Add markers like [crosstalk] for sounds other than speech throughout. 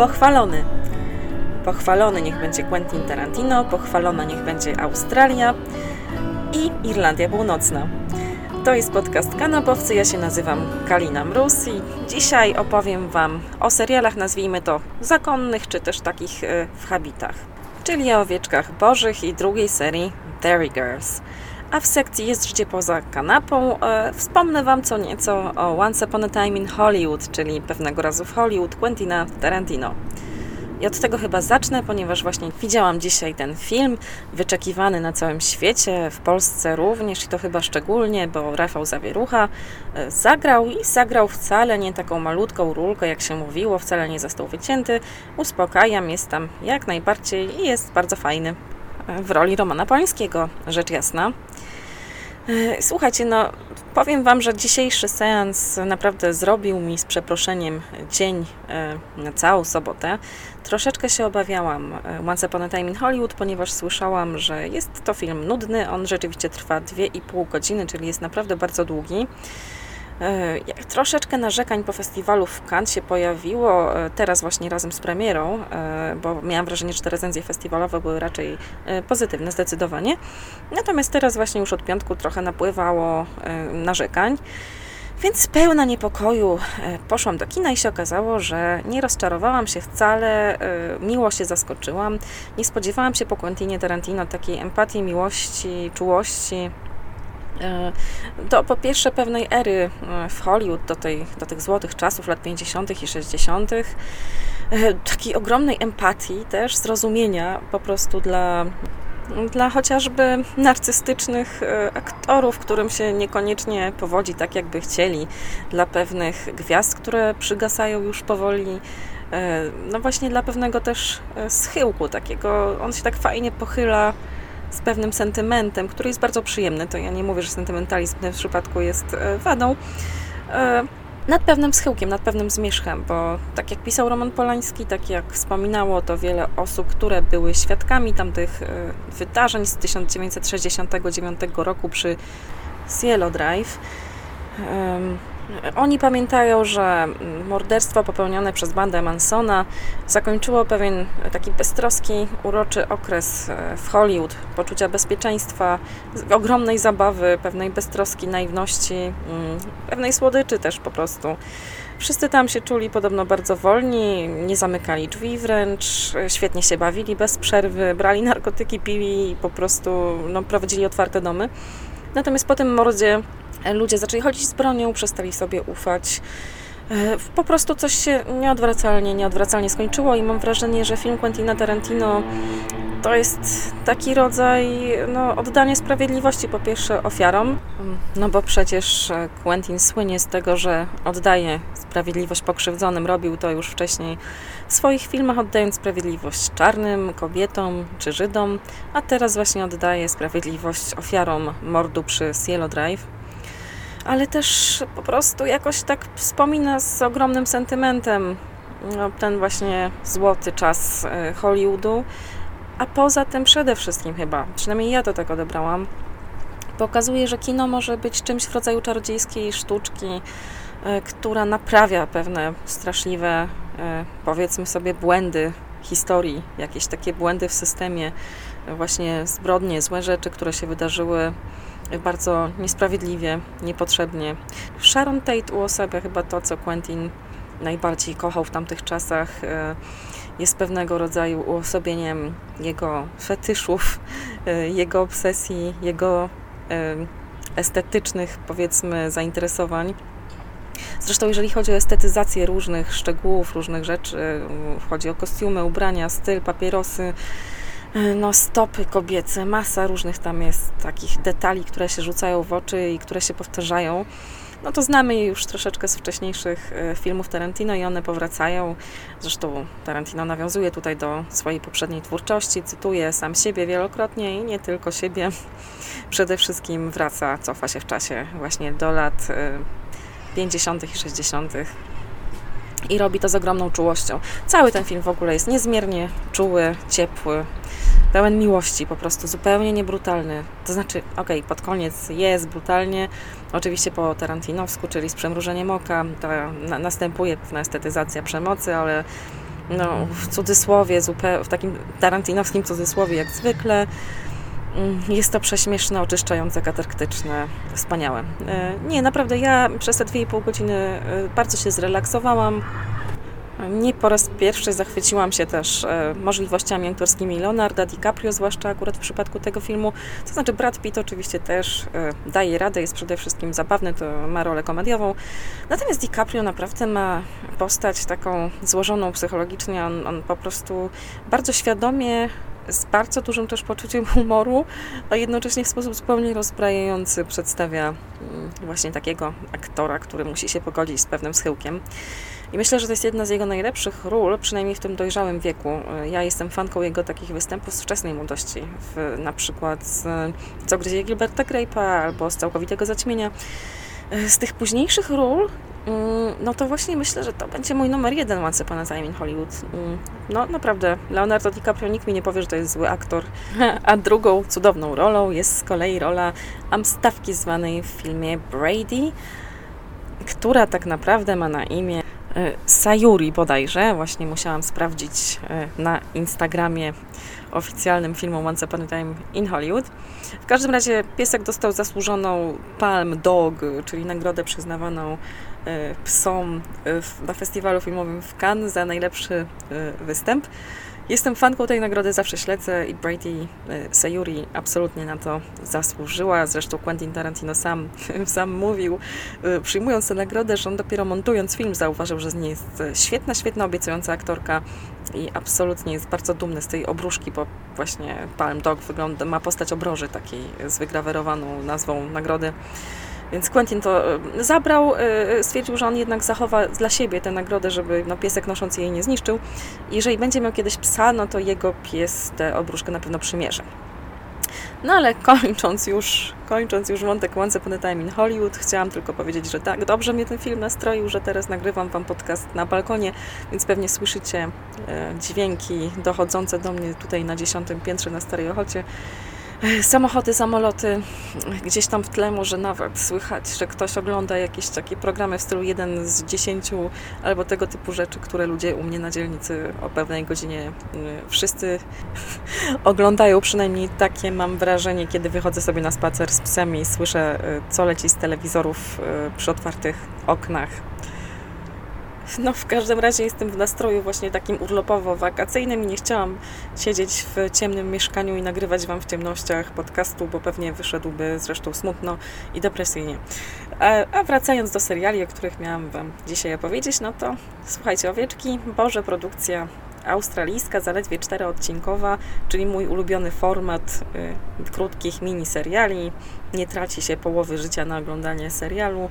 Pochwalony. Pochwalony niech będzie Quentin Tarantino, pochwalona niech będzie Australia i Irlandia Północna. To jest podcast Kanapowcy, ja się nazywam Kalina Mróz i dzisiaj opowiem Wam o serialach, nazwijmy to zakonnych, czy też takich e, w habitach, czyli o owieczkach bożych i drugiej serii Dairy Girls. A w sekcji Jest życie poza kanapą e, wspomnę Wam co nieco o Once Upon a Time in Hollywood, czyli pewnego razu w Hollywood Quentina Tarantino. I od tego chyba zacznę, ponieważ właśnie widziałam dzisiaj ten film, wyczekiwany na całym świecie, w Polsce również i to chyba szczególnie, bo Rafał Zawierucha e, zagrał i zagrał wcale nie taką malutką rulkę, jak się mówiło, wcale nie został wycięty. Uspokajam, jest tam jak najbardziej i jest bardzo fajny e, w roli Romana Polańskiego, rzecz jasna. E, słuchajcie, no powiem Wam, że dzisiejszy seans naprawdę zrobił mi z przeproszeniem dzień e, na całą sobotę. Troszeczkę się obawiałam e, Once Upon a Time in Hollywood, ponieważ słyszałam, że jest to film nudny. On rzeczywiście trwa 2,5 godziny, czyli jest naprawdę bardzo długi. E, troszeczkę narzekań po festiwalu w Cannes się pojawiło e, teraz właśnie razem z premierą, e, bo miałam wrażenie, że te recenzje festiwalowe były raczej pozytywne zdecydowanie. Natomiast teraz właśnie już od piątku trochę napływało narzekań. Więc pełna niepokoju poszłam do kina i się okazało, że nie rozczarowałam się wcale, miło się zaskoczyłam. Nie spodziewałam się po Quentinie Tarantino takiej empatii, miłości, czułości do po pierwsze pewnej ery e, w Hollywood, do, tej, do tych złotych czasów lat 50. i 60., e, takiej ogromnej empatii, też zrozumienia po prostu dla, dla chociażby narcystycznych aktorów, którym się niekoniecznie powodzi tak, jakby chcieli, dla pewnych gwiazd, które przygasają już powoli. No właśnie dla pewnego też schyłku takiego, on się tak fajnie pochyla z pewnym sentymentem, który jest bardzo przyjemny. To ja nie mówię, że sentymentalizm w tym przypadku jest e, wadą. E, nad pewnym schyłkiem, nad pewnym zmierzchem, bo tak jak pisał Roman Polański, tak jak wspominało to wiele osób, które były świadkami tamtych e, wydarzeń z 1969 roku przy Cielo Drive, oni pamiętają, że morderstwo popełnione przez bandę Mansona zakończyło pewien taki beztroski, uroczy okres e, w Hollywood, poczucia bezpieczeństwa, ogromnej zabawy, pewnej beztroski, naiwności, mm, pewnej słodyczy też po prostu. Wszyscy tam się czuli podobno bardzo wolni, nie zamykali drzwi wręcz, świetnie się bawili bez przerwy, brali narkotyki, pili i po prostu no, prowadzili otwarte domy. Natomiast po tym mordzie ludzie zaczęli chodzić z bronią, przestali sobie ufać. E, po prostu coś się nieodwracalnie, nieodwracalnie skończyło i mam wrażenie, że film Quentina Tarantino to jest taki rodzaj no, oddania sprawiedliwości po pierwsze ofiarom, no bo przecież Quentin słynie z tego, że oddaje sprawiedliwość pokrzywdzonym, robił to już wcześniej w swoich filmach, oddając sprawiedliwość czarnym, kobietom czy Żydom, a teraz właśnie oddaje sprawiedliwość ofiarom mordu przy Cielo Drive ale też po prostu jakoś tak wspomina z ogromnym sentymentem no, ten właśnie złoty czas e, Hollywoodu. A poza tym przede wszystkim chyba, przynajmniej ja to tak odebrałam, pokazuje, że kino może być czymś w rodzaju czarodziejskiej sztuczki, e, która naprawia pewne straszliwe, e, powiedzmy sobie, błędy historii, jakieś takie błędy w systemie, właśnie zbrodnie, złe rzeczy, które się wydarzyły bardzo niesprawiedliwie, niepotrzebnie. Sharon Tate uosabia chyba to, co Quentin najbardziej kochał w tamtych czasach. E, jest pewnego rodzaju uosobieniem jego fetyszów, e, jego obsesji, jego e, estetycznych, powiedzmy, zainteresowań. Zresztą, jeżeli chodzi o estetyzację różnych szczegółów, różnych rzeczy, chodzi o kostiumy, ubrania, styl, papierosy, no, stopy kobiece, masa różnych tam jest takich detali, które się rzucają w oczy i które się powtarzają. No to znamy je już troszeczkę z wcześniejszych e, filmów Tarantino i one powracają. Zresztą Tarantino nawiązuje tutaj do swojej poprzedniej twórczości, cytuje sam siebie wielokrotnie i nie tylko siebie. [laughs] Przede wszystkim wraca, cofa się w czasie właśnie do lat 50. E, i 60 i robi to z ogromną czułością. Cały ten film w ogóle jest niezmiernie czuły, ciepły, pełen miłości, po prostu zupełnie niebrutalny. To znaczy, okej, okay, pod koniec jest brutalnie, oczywiście po tarantinowsku, czyli z przemrużeniem oka, ta, na, następuje pewna estetyzacja przemocy, ale no, w cudzysłowie, w takim tarantinowskim cudzysłowie jak zwykle. Mm, jest to prześmieszne, oczyszczające, katarktyczne, wspaniałe. E, nie, naprawdę ja przez te 2,5 godziny e, bardzo się zrelaksowałam. Nie po raz pierwszy zachwyciłam się też e, możliwościami aktorskimi Leonarda DiCaprio, zwłaszcza akurat w przypadku tego filmu. To znaczy Brad Pitt oczywiście też daje radę, jest przede wszystkim zabawny, to ma rolę komediową. Natomiast DiCaprio naprawdę ma postać taką złożoną psychologicznie. On, on po prostu bardzo świadomie z bardzo dużym też poczuciem [laughs] humoru, a jednocześnie w sposób zupełnie rozbrajający przedstawia mm, właśnie takiego aktora, który musi się pogodzić z pewnym schyłkiem. I myślę, że to jest jedna z jego najlepszych ról, przynajmniej w tym dojrzałym wieku. Ja jestem fanką jego takich występów z wczesnej młodości, w, na przykład z Co gryzie Gilberta Grape'a albo z Całkowitego Zaćmienia. Z tych późniejszych ról no to właśnie myślę, że to będzie mój numer jeden Once Upon a Time in Hollywood. Mm, no naprawdę, Leonardo DiCaprio nikt mi nie powie, że to jest zły aktor. [laughs] A drugą cudowną rolą jest z kolei rola Amstawki zwanej w filmie Brady, która tak naprawdę ma na imię e, Sayuri bodajże. Właśnie musiałam sprawdzić e, na Instagramie oficjalnym filmu Once Upon a Time in Hollywood. W każdym razie piesek dostał zasłużoną Palm Dog, czyli nagrodę przyznawaną psom e, na festiwalu filmowym w Cannes za najlepszy e, występ. Jestem fanką tej nagrody, zawsze śledzę i Brady Sayuri absolutnie na to zasłużyła. Zresztą Quentin Tarantino sam, [laughs] sam mówił, przyjmując tę nagrodę, że on dopiero montując film zauważył, że z niej jest świetna, świetna, obiecująca aktorka i absolutnie jest bardzo dumny z tej obruszki, bo właśnie Palm Dog wygląda, ma postać obroży takiej z wygrawerowaną nazwą nagrody. Więc Quentin to e, zabrał, e, stwierdził, że on jednak zachowa dla siebie tę nagrodę, żeby no, piesek noszący jej nie zniszczył. Jeżeli będzie miał kiedyś psa, no to jego pies tę obruszkę na pewno przymierze. No ale kończąc już, kończąc już wątek Once Upon a Time in Hollywood, chciałam tylko powiedzieć, że tak, dobrze mnie ten film nastroił, że teraz nagrywam Wam podcast na balkonie, więc pewnie słyszycie e, dźwięki dochodzące do mnie tutaj na dziesiątym piętrze na Starej Ochocie samochody, samoloty, gdzieś tam w tle może nawet słychać, że ktoś ogląda jakieś takie programy w stylu jeden z dziesięciu albo tego typu rzeczy, które ludzie u mnie na dzielnicy o pewnej godzinie y, wszyscy [laughs] oglądają, przynajmniej takie mam wrażenie, kiedy wychodzę sobie na spacer z psem i słyszę, y, co leci z telewizorów y, przy otwartych oknach [laughs] no w każdym razie jestem w nastroju właśnie takim urlopowo-wakacyjnym i nie chciałam siedzieć w ciemnym mieszkaniu i nagrywać Wam w ciemnościach podcastu, bo pewnie wyszedłby zresztą smutno i depresyjnie. A, wracając do seriali, o których miałam Wam dzisiaj opowiedzieć, no to słuchajcie, Owieczki, Boże, produkcja australijska, zaledwie czteroodcinkowa, czyli mój ulubiony format y, krótkich miniseriali. Nie traci się połowy życia na oglądanie serialu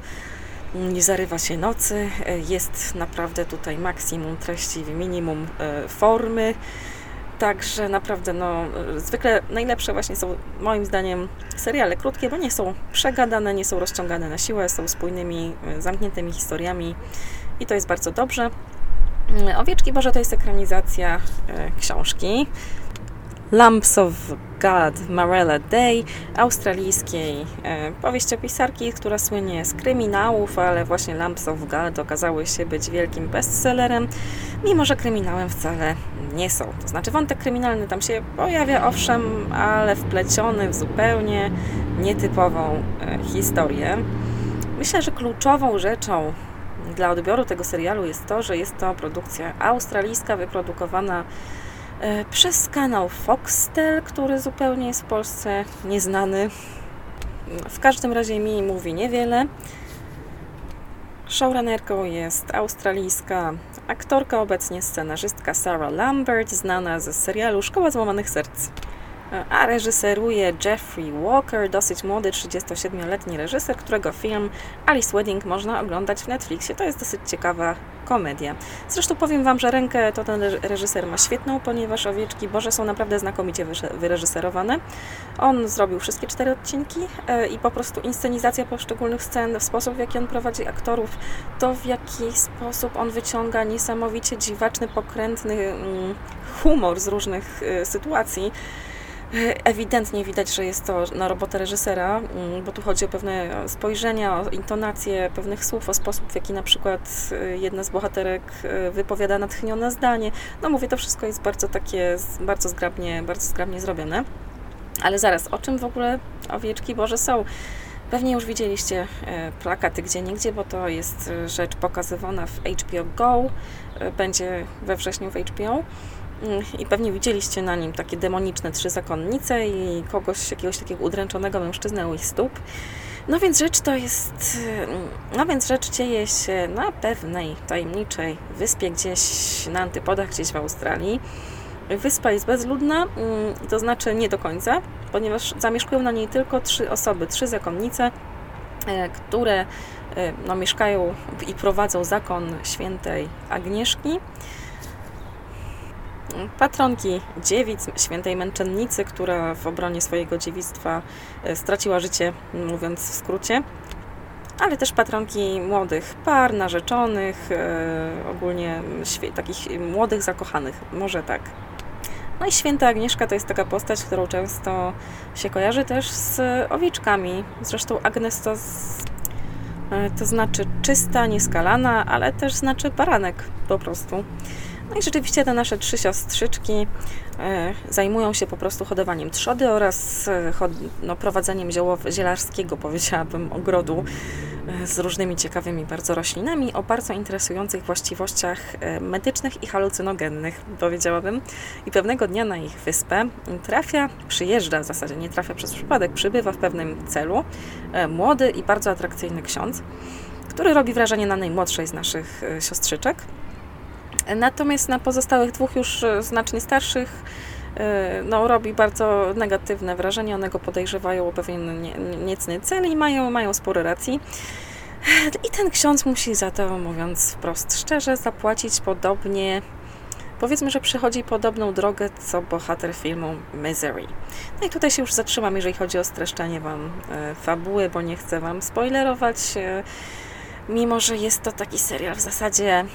nie zarywa się nocy, e, jest naprawdę tutaj maksimum treści minimum e, formy. Także naprawdę, no, e, zwykle najlepsze właśnie są moim zdaniem seriale krótkie, bo nie są przegadane, nie są rozciągane na siłę, są spójnymi, zamkniętymi historiami i to jest bardzo dobrze. Owieczki Boże to jest ekranizacja książki Lamps of God Marella Day, australijskiej e, powieściopisarki, która słynie z kryminałów, ale właśnie Lamps of God okazały się być wielkim bestsellerem, mimo że kryminałem wcale nie są. To znaczy wątek kryminalny tam się pojawia, owszem, ale wpleciony w zupełnie nietypową e, historię. Myślę, że kluczową rzeczą dla odbioru tego serialu jest to, że jest to produkcja australijska, wyprodukowana przez kanał Foxtel, który zupełnie jest w Polsce nieznany. W każdym razie mi mówi niewiele. Showrunnerką jest australijska aktorka, obecnie scenarzystka Sarah Lambert, znana ze serialu Szkoła Złamanych Serc a reżyseruje Jeffrey Walker, dosyć młody, 37-letni reżyser, którego film Alice Wedding można oglądać w Netflixie. To jest dosyć ciekawa komedia. Zresztą powiem Wam, że rękę to ten reżyser ma świetną, ponieważ Owieczki Boże są naprawdę znakomicie wyreżyserowane. On zrobił wszystkie cztery odcinki e, i po prostu inscenizacja poszczególnych scen, w sposób w jaki on prowadzi aktorów, to w jaki sposób on wyciąga niesamowicie dziwaczny, pokrętny mm, humor z różnych e, sytuacji Ewidentnie widać, że jest to na robotę reżysera, mm, bo tu chodzi o pewne spojrzenia, o intonację pewnych słów, o sposób, w jaki na przykład y, jedna z bohaterek y, wypowiada natchnione zdanie. No mówię, to wszystko jest bardzo takie, bardzo zgrabnie, bardzo zgrabnie zrobione. Ale zaraz, o czym w ogóle owieczki Boże są? Pewnie już widzieliście e, plakaty gdzie niegdzie, bo to jest rzecz pokazywana w HBO Go, będzie we wrześniu w HBO. Mm, I pewnie widzieliście na nim takie demoniczne trzy zakonnice i kogoś, jakiegoś takiego udręczonego mężczyznę u ich stóp. No więc rzecz to jest, no więc rzecz dzieje się na pewnej tajemniczej wyspie gdzieś na antypodach, gdzieś w Australii. Wyspa jest bezludna, mm, to znaczy nie do końca, ponieważ zamieszkują na niej tylko trzy osoby, trzy zakonnice, e, które e, no, mieszkają i prowadzą zakon świętej Agnieszki. Patronki dziewic, świętej męczennicy, która w obronie swojego dziewictwa e, straciła życie, mówiąc w skrócie ale też patronki młodych par, narzeczonych, ogólnie takich młodych zakochanych, może tak. No i święta Agnieszka to jest taka postać, którą często się kojarzy też z owieczkami. Zresztą Agnes to, z, e, to znaczy czysta, nieskalana, ale też znaczy baranek po prostu. No i rzeczywiście te nasze trzy siostrzyczki e, zajmują się po prostu hodowaniem trzody oraz e, no, prowadzeniem zielarskiego, powiedziałabym, ogrodu e, z różnymi ciekawymi bardzo roślinami o bardzo interesujących właściwościach medycznych i halucynogennych, powiedziałabym. I pewnego dnia na ich wyspę trafia, przyjeżdża w zasadzie, nie trafia przez przypadek, przybywa w pewnym celu młody i bardzo atrakcyjny ksiądz, który robi wrażenie na najmłodszej z naszych siostrzyczek. Natomiast na pozostałych dwóch już e, znacznie starszych e, no, robi bardzo negatywne wrażenie. One go podejrzewają o pewien nie, niecny cel i mają, mają sporo racji. I ten ksiądz musi za to, mówiąc wprost szczerze, zapłacić podobnie. Powiedzmy, że przechodzi podobną drogę co bohater filmu Misery. No i tutaj się już zatrzymam, jeżeli chodzi o streszczenie Wam e, fabuły, bo nie chcę Wam spoilerować. Mimo, że jest to taki serial w zasadzie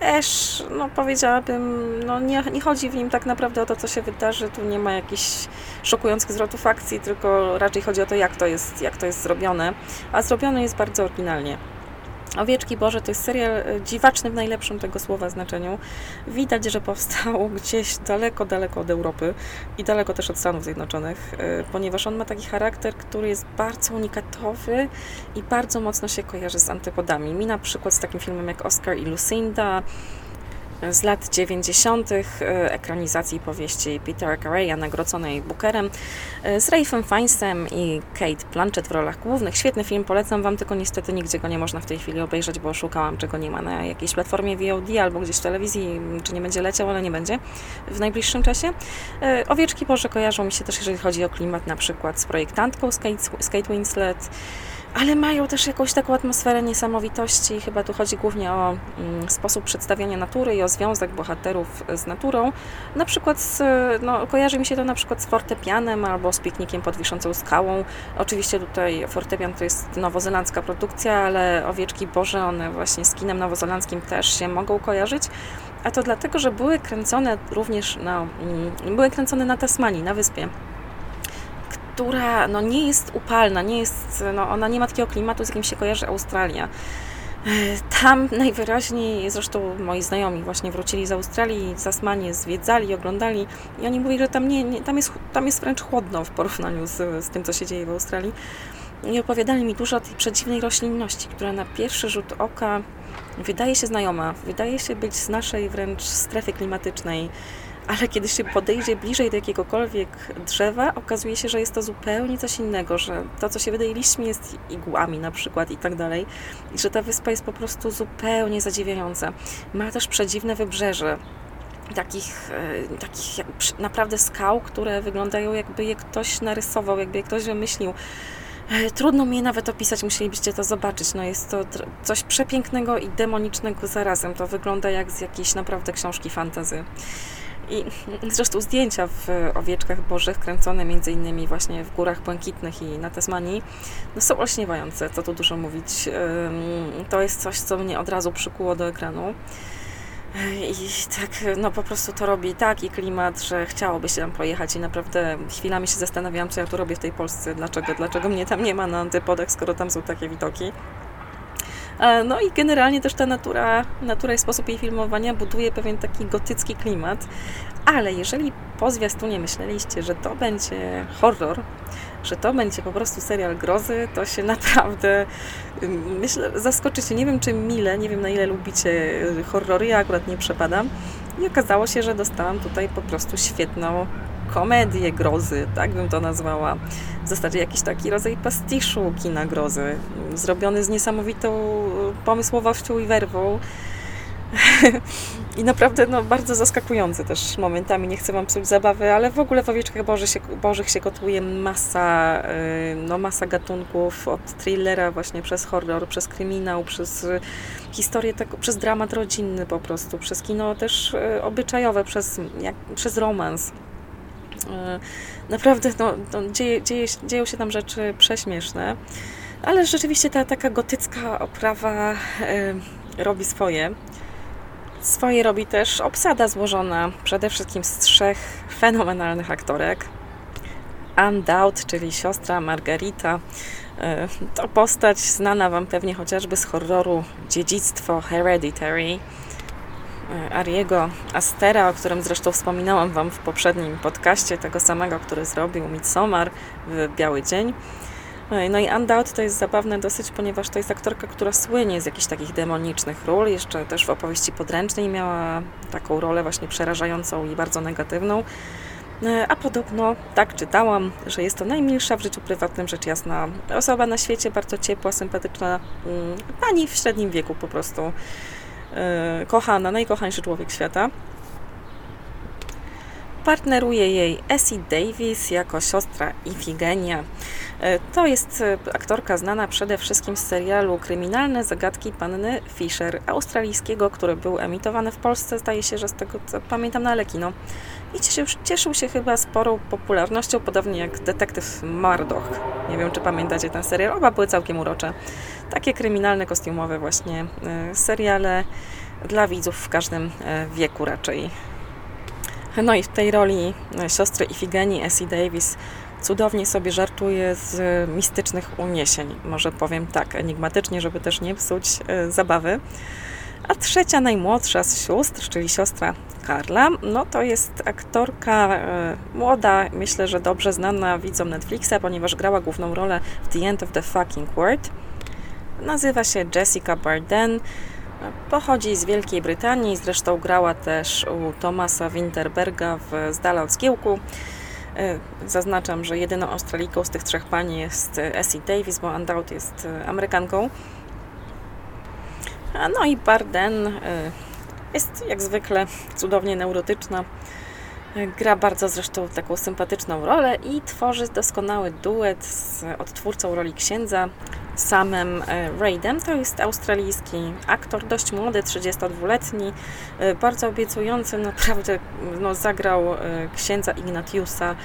też, no powiedziałabym, no nie, nie chodzi w nim tak naprawdę o to, co się wydarzy, tu nie ma jakichś szokujących zwrotów akcji, tylko raczej chodzi o to, jak to jest, jak to jest zrobione, a zrobione jest bardzo oryginalnie. Owieczki Boże to jest serial e, dziwaczny w najlepszym tego słowa znaczeniu. Widać, że powstał [laughs] gdzieś daleko, daleko od Europy i daleko też od Stanów Zjednoczonych, e, ponieważ on ma taki charakter, który jest bardzo unikatowy i bardzo mocno się kojarzy z antypodami. Mi na przykład z takim filmem jak Oscar i Lucinda, z lat 90. E, ekranizacji powieści Petera Carreya, nagrodzonej Bookerem, e, z Ralphem Fiennesem i Kate Blanchett w rolach głównych. Świetny film, polecam Wam, tylko niestety nigdzie go nie można w tej chwili obejrzeć, bo szukałam, czego nie ma na jakiejś platformie VOD albo gdzieś w telewizji, czy nie będzie leciał, ale nie będzie w najbliższym czasie. E, owieczki Boże kojarzą mi się też, jeżeli chodzi o klimat, na przykład z projektantką z Kate, z Kate Winslet, ale mają też jakąś taką atmosferę niesamowitości. Chyba tu chodzi głównie o mm, sposób przedstawiania natury i o związek bohaterów z naturą. Na przykład, z, no, kojarzy mi się to na przykład z fortepianem albo z piknikiem pod wiszącą skałą. Oczywiście tutaj fortepian to jest nowozelandzka produkcja, ale owieczki Boże, one właśnie z kinem nowozelandzkim też się mogą kojarzyć. A to dlatego, że były kręcone również mm, były kręcone na Tasmanii, na wyspie która no, nie jest upalna, nie jest, no, ona nie ma takiego klimatu, z jakim się kojarzy Australia. E, tam najwyraźniej, zresztą moi znajomi właśnie wrócili z Australii, z Tasmanii, zwiedzali, oglądali i oni mówili, że tam, nie, nie, tam, jest, tam jest wręcz chłodno w porównaniu z, z tym, co się dzieje w Australii. I opowiadali mi dużo o tej przedziwnej roślinności, która na pierwszy rzut oka wydaje się znajoma, wydaje się być z naszej wręcz strefy klimatycznej ale kiedy się podejdzie bliżej do jakiegokolwiek drzewa, okazuje się, że jest to zupełnie coś innego, że to, co się wydaje liśćmi, jest igłami na przykład i tak dalej, i że ta wyspa jest po prostu zupełnie zadziwiająca. Ma też przedziwne wybrzeże, takich, e, takich naprawdę skał, które wyglądają jakby je ktoś narysował, jakby je ktoś wymyślił. E, trudno mi je nawet opisać, musielibyście to zobaczyć. No jest to coś przepięknego i demonicznego zarazem. To wygląda jak z jakiejś naprawdę książki fantazy. I zresztą zdjęcia w owieczkach bożych, kręcone między innymi właśnie w Górach Błękitnych i na Tasmanii, no są olśniewające, co tu dużo mówić. To jest coś, co mnie od razu przykuło do ekranu. I tak, no po prostu to robi taki klimat, że chciałoby się tam pojechać i naprawdę chwilami się zastanawiałam, co ja tu robię w tej Polsce, dlaczego, dlaczego mnie tam nie ma na antypodach, skoro tam są takie widoki. No i generalnie też ta natura, natura i sposób jej filmowania buduje pewien taki gotycki klimat. Ale jeżeli po zwiastunie myśleliście, że to będzie horror, że to będzie po prostu serial grozy, to się naprawdę myślę, zaskoczycie. Nie wiem, czy mile, nie wiem na ile lubicie horrory, ja akurat nie przepadam. I okazało się, że dostałam tutaj po prostu świetną komedię grozy, tak bym to nazwała. W zasadzie jakiś taki rodzaj pastiszu kina grozy, zrobiony z niesamowitą pomysłowością i werwą. [laughs] I naprawdę no, bardzo zaskakujący też momentami, nie chcę Wam psuć zabawy, ale w ogóle w Owieczkach Boży się, Bożych się kotuje masa, y, no, masa gatunków, od thrillera właśnie przez horror, przez kryminał, przez historię, tak, przez dramat rodzinny po prostu, przez kino też obyczajowe, przez, jak, przez romans. E, naprawdę no, no, dzieje, dzieje, dzieją się tam rzeczy prześmieszne, ale rzeczywiście ta taka gotycka oprawa e, robi swoje. Swoje robi też obsada złożona przede wszystkim z trzech fenomenalnych aktorek. Anne Dowd, czyli siostra Margarita. E, to postać znana Wam pewnie chociażby z horroru Dziedzictwo Hereditary Ariego Astera, o którym zresztą wspominałam Wam w poprzednim podcaście, tego samego, który zrobił Midsommar w Biały Dzień. E, no i Undout to jest zabawne dosyć, ponieważ to jest aktorka, która słynie z jakichś takich demonicznych ról. Jeszcze też w opowieści podręcznej miała taką rolę właśnie przerażającą i bardzo negatywną. E, a podobno, tak czytałam, że jest to najmilsza w życiu prywatnym, rzecz jasna, osoba na świecie, bardzo ciepła, sympatyczna, mm, pani w średnim wieku po prostu. E, kochana, najkochańszy człowiek świata. Partneruje jej Essie Davis jako siostra Ifigenia. E, to jest e, aktorka znana przede wszystkim z serialu Kryminalne zagadki panny Fisher, australijskiego, który był emitowany w Polsce, zdaje się, że z tego co pamiętam na Lekino. I cieszył, cieszył się chyba sporą popularnością, podobnie jak detektyw Murdoch. Nie wiem, czy pamiętacie ten serial. Oba były całkiem urocze. Takie kryminalne, kostiumowe właśnie seriale dla widzów w każdym wieku raczej. No i w tej roli e, siostry Ifigeni, Essie Davis, cudownie sobie żartuje z mistycznych uniesień. Może powiem tak enigmatycznie, żeby też nie psuć e, zabawy. A trzecia, najmłodsza z sióstr, czyli siostra Karla, no to jest aktorka e, młoda, myślę, że dobrze znana widzom Netflixa, ponieważ grała główną rolę w The End of the Fucking World. Nazywa się Jessica Barden. Pochodzi z Wielkiej Brytanii, zresztą grała też u Thomasa Winterberga w Z od zgiełku. E, zaznaczam, że jedyną Australijką z tych trzech pani jest Essie Davis, bo Undout jest e, Amerykanką. No i Barden e, jest jak zwykle cudownie neurotyczna. Gra bardzo zresztą taką sympatyczną rolę i tworzy doskonały duet z odtwórcą roli księdza, samym e, Raidem. To jest australijski aktor, dość młody, 32-letni, e, bardzo obiecujący, naprawdę no, zagrał e, księdza Ignatiusa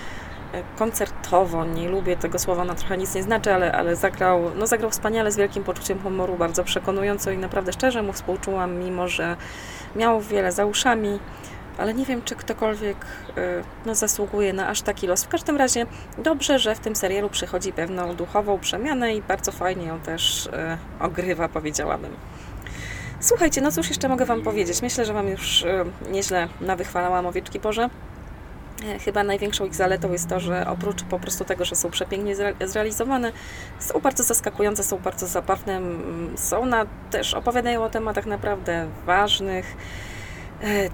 koncertowo, nie lubię tego słowa, na trochę nic nie znaczy, ale, ale zagrał, no, zagrał wspaniale, z wielkim poczuciem humoru, bardzo przekonująco i naprawdę szczerze mu współczułam, mimo że miał wiele za uszami ale nie wiem, czy ktokolwiek y, no, zasługuje na aż taki los. W każdym razie dobrze, że w tym serialu przychodzi pewną duchową przemianę i bardzo fajnie ją też y, ogrywa, powiedziałabym. Słuchajcie, no cóż jeszcze mogę Wam powiedzieć? Myślę, że Wam już y, nieźle nawychwalałam owieczki Boże. E, chyba największą ich zaletą jest to, że oprócz po prostu tego, że są przepięknie zrealizowane, są bardzo zaskakujące, są bardzo zabawne, są na, też opowiadają o tematach naprawdę ważnych,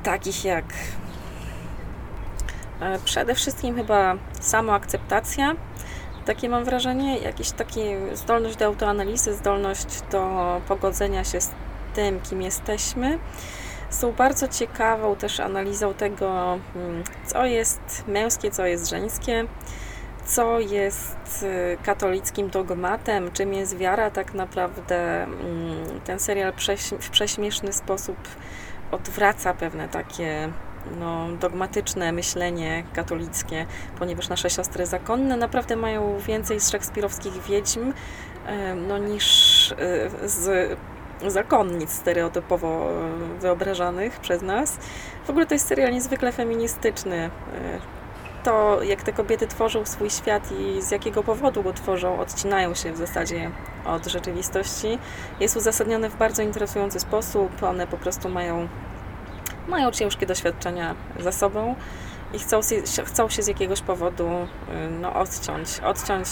takich jak e, przede wszystkim chyba samoakceptacja, takie mam wrażenie, jakieś takie zdolność do autoanalizy, zdolność do pogodzenia się z tym, kim jesteśmy. Są bardzo ciekawą też analizą tego, mm, co jest męskie, co jest żeńskie, co jest y, katolickim dogmatem, czym jest wiara tak naprawdę. Mm, ten serial w prześmieszny sposób odwraca pewne takie no, dogmatyczne myślenie katolickie, ponieważ nasze siostry zakonne naprawdę mają więcej z szekspirowskich wiedźm no, niż e, z zakonnic stereotypowo wyobrażanych przez nas. W ogóle to jest serial niezwykle feministyczny to, jak te kobiety tworzą swój świat i z jakiego powodu go tworzą, odcinają się w zasadzie od rzeczywistości, jest uzasadnione w bardzo interesujący sposób. One po prostu mają, mają ciężkie doświadczenia za sobą i chcą, chcą się z jakiegoś powodu y, no, odciąć, odciąć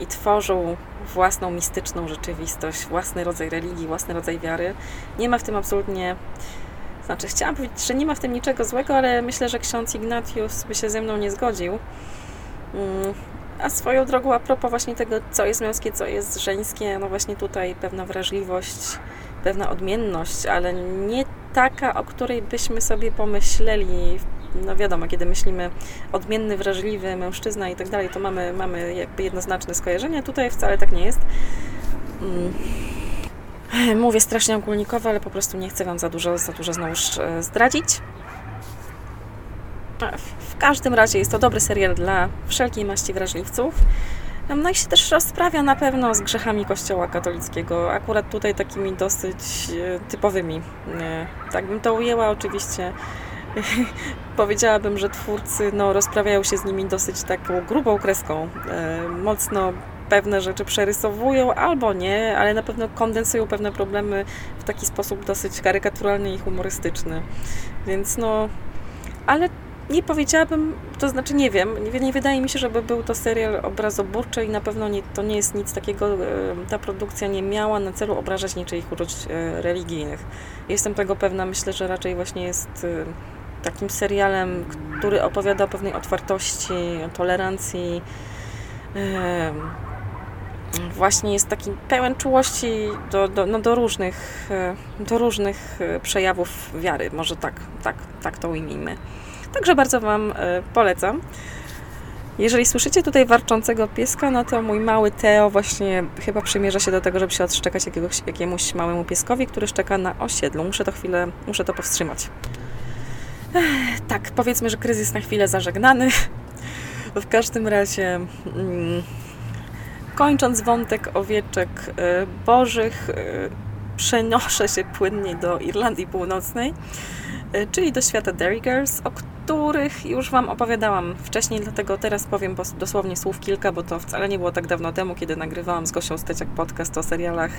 i tworzą własną mistyczną rzeczywistość, własny rodzaj religii, własny rodzaj wiary. Nie ma w tym absolutnie znaczy, chciałam powiedzieć, że nie ma w tym niczego złego, ale myślę, że ksiądz Ignatius by się ze mną nie zgodził. Mm, a swoją drogą, a propos właśnie tego, co jest męskie, co jest żeńskie, no właśnie tutaj pewna wrażliwość, pewna odmienność, ale nie taka, o której byśmy sobie pomyśleli. No wiadomo, kiedy myślimy odmienny, wrażliwy mężczyzna i tak dalej, to mamy, mamy jakby jednoznaczne skojarzenie. Tutaj wcale tak nie jest. [laughs] Mówię strasznie ogólnikowo, ale po prostu nie chcę Wam za dużo, za dużo znowu e, zdradzić. W każdym razie jest to dobry serial dla wszelkiej maści wrażliwców. No i się też rozprawia na pewno z grzechami Kościoła katolickiego, akurat tutaj takimi dosyć e, typowymi. E, tak bym to ujęła, oczywiście [laughs] powiedziałabym, że twórcy no, rozprawiają się z nimi dosyć taką grubą kreską, mocno pewne rzeczy przerysowują albo nie, ale na pewno kondensują pewne problemy w taki sposób dosyć karykaturalny i humorystyczny. Więc no, ale nie powiedziałabym, to znaczy nie wiem, nie, nie, wydaje mi się, żeby był to serial obrazoburczy i na pewno nie, to nie jest nic takiego, e, ta produkcja nie miała na celu obrażać niczyich uczuć e, religijnych. Jestem tego pewna, myślę, że raczej właśnie jest e, takim serialem, który opowiada o pewnej otwartości, tolerancji, właśnie jest taki pełen czułości do, do, no do, różnych, e, do różnych e, przejawów wiary. Może tak, tak, tak to ujmijmy. Także bardzo Wam e, polecam. Jeżeli słyszycie tutaj warczącego pieska, no to mój mały Teo właśnie chyba przymierza się do tego, żeby się odszczekać jakiegoś, jakiemuś małemu pieskowi, który szczeka na osiedlu. Muszę to chwilę, muszę to powstrzymać. Ech, tak, powiedzmy, że kryzys na chwilę zażegnany. W każdym razie... Mm, Kończąc wątek owieczek e, bożych, e, przenoszę się płynnie do Irlandii Północnej, e, czyli do świata Dairy Girls, o których już Wam opowiadałam wcześniej, dlatego teraz powiem dosłownie słów kilka, bo to wcale nie było tak dawno temu, kiedy nagrywałam z Gosią Steciak podcast o serialach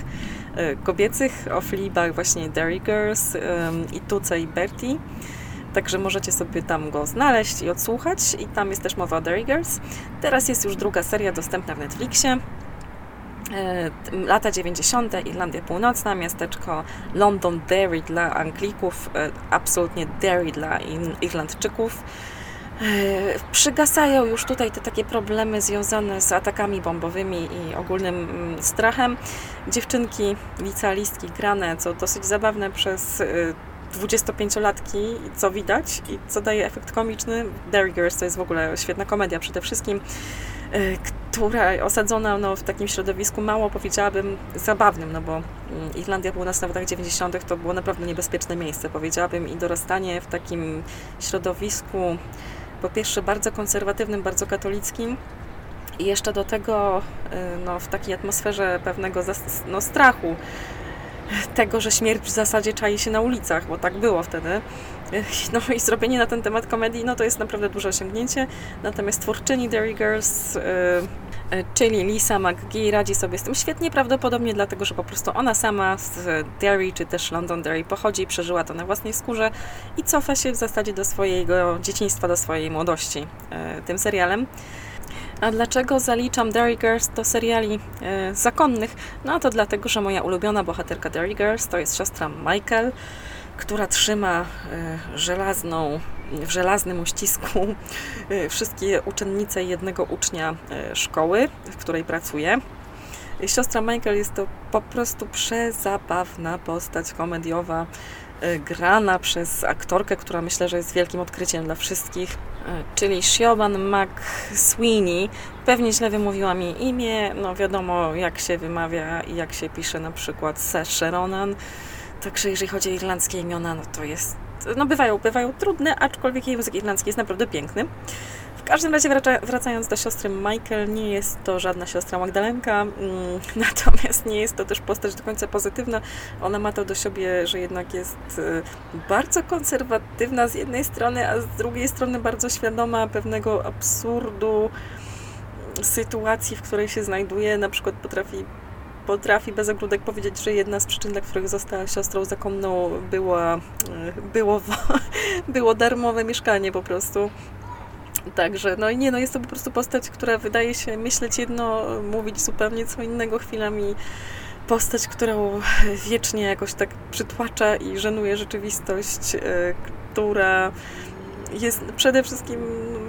kobiecych, o flibach właśnie Dairy Girls i Tuce i Bertie. Także możecie sobie tam go znaleźć i odsłuchać. I tam jest też mowa o Derry Girls. Teraz jest już druga seria dostępna w Netflixie. E, lata 90. Irlandia Północna, miasteczko London Derry dla Anglików, e, absolutnie Derry dla Irlandczyków. E, przygasają już tutaj te takie problemy związane z atakami bombowymi i ogólnym mm, strachem. Dziewczynki, licealistki grane, co dosyć zabawne przez 25-latki, co widać i co daje efekt komiczny. Derry Girls to jest w ogóle świetna komedia przede wszystkim, e, która osadzona no, w takim środowisku mało powiedziałabym zabawnym, no bo mm, Irlandia Północna w latach 90. to było naprawdę niebezpieczne miejsce, powiedziałabym, i dorastanie w takim środowisku po pierwsze bardzo konserwatywnym, bardzo katolickim, i jeszcze do tego e, no, w takiej atmosferze pewnego no, strachu, tego, że śmierć w zasadzie czai się na ulicach, bo tak było wtedy. [laughs] No i zrobienie na ten temat komedii, no to jest naprawdę duże osiągnięcie. Natomiast twórczyni Derry Girls, yy, czyli Lisa McGee, radzi sobie z tym świetnie, prawdopodobnie dlatego, że po prostu ona sama z Derry, czy też London Derry pochodzi przeżyła to na własnej skórze i cofa się w zasadzie do swojego dzieciństwa, do swojej młodości yy, tym serialem. A dlaczego zaliczam Derry Girls do seriali e, zakonnych? No to dlatego, że moja ulubiona bohaterka Derry Girls to jest siostra Michael, która trzyma e, żelazną, w żelaznym uścisku e, wszystkie uczennice jednego ucznia e, szkoły, w której pracuje. Siostra Michael jest to po prostu przezabawna postać komediowa, e, grana przez aktorkę, która myślę, że jest wielkim odkryciem dla wszystkich czyli Siobhan McSweeney. Pewnie źle wymówiłam jej imię, no wiadomo jak się wymawia i jak się pisze na przykład Saoirse Ronan. Także jeżeli chodzi o irlandzkie imiona, no to jest, no bywają, bywają trudne, aczkolwiek język irlandzki jest naprawdę piękny. Każdym razie wraca, wracając do siostry Michael, nie jest to żadna siostra Magdalenka, mm, [laughs] natomiast nie jest to też postać do końca pozytywna. Ona ma to do siebie, że jednak jest y, bardzo konserwatywna z jednej strony, a z drugiej strony bardzo świadoma pewnego absurdu sytuacji, w której się znajduje. Na przykład potrafi potrafi bez ogródek powiedzieć, że jedna z przyczyn, dla których została siostrą zakonną, była, y, było, [laughs] było darmowe mieszkanie po prostu. Także, no i nie, no jest to po prostu postać, która wydaje się myśleć jedno, mówić zupełnie co innego chwilami. Postać, którą wiecznie jakoś tak przytłacza i żenuje rzeczywistość, e, która jest przede wszystkim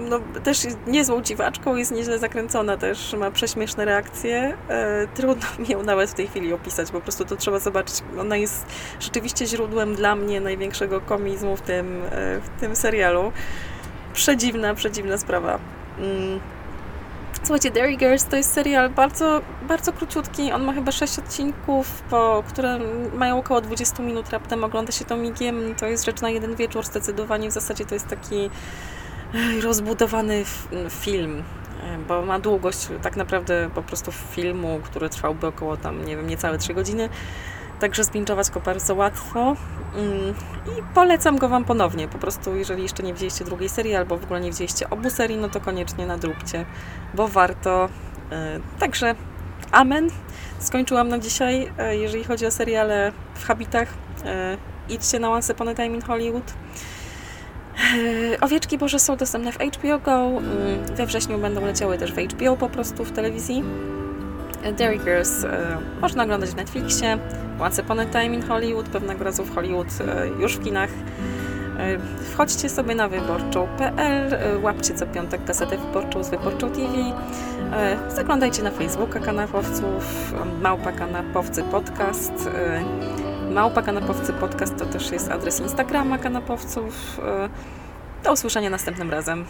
no, też niezłą dziwaczką, jest nieźle zakręcona też, ma prześmieszne reakcje. E, trudno mi ją nawet w tej chwili opisać, po prostu to trzeba zobaczyć. Ona jest rzeczywiście źródłem dla mnie największego komizmu w tym, e, w tym serialu przedziwna, przedziwna sprawa. Mm. Słuchajcie, Derry Girls to jest serial bardzo, bardzo króciutki. On ma chyba 6 odcinków, po, które mają około 20 minut raptem. Ogląda się to migiem. To jest rzecz na jeden wieczór zdecydowanie. W zasadzie to jest taki rozbudowany film, bo ma długość tak naprawdę po prostu filmu, który trwałby około tam, nie wiem, niecałe 3 godziny. Także zbinczować go bardzo łatwo. Mm, I polecam go Wam ponownie. Po prostu, jeżeli jeszcze nie widzieliście drugiej serii, albo w ogóle nie widzieliście obu serii, no to koniecznie nadróbcie, bo warto. E, także amen. Skończyłam na dzisiaj. E, jeżeli chodzi o seriale w habitach, e, idźcie na Once Upon a Time in Hollywood. Owieczki Boże są dostępne w HBO Go. Mm, we wrześniu będą leciały też w HBO po prostu w telewizji. Derry Girls można oglądać w Netflixie. Once Upon a Time in Hollywood, pewnego razu w Hollywood, e, już w kinach. E, wchodźcie sobie na wyborczą.pl, e, łapcie co piątek kasetę wyborczą z Wyborczą TV, zaglądajcie na Facebooka kanapowców, Małpa Kanapowcy Podcast. Małpa Kanapowcy Podcast to też jest adres Instagrama kanapowców. Do usłyszenia następnym razem.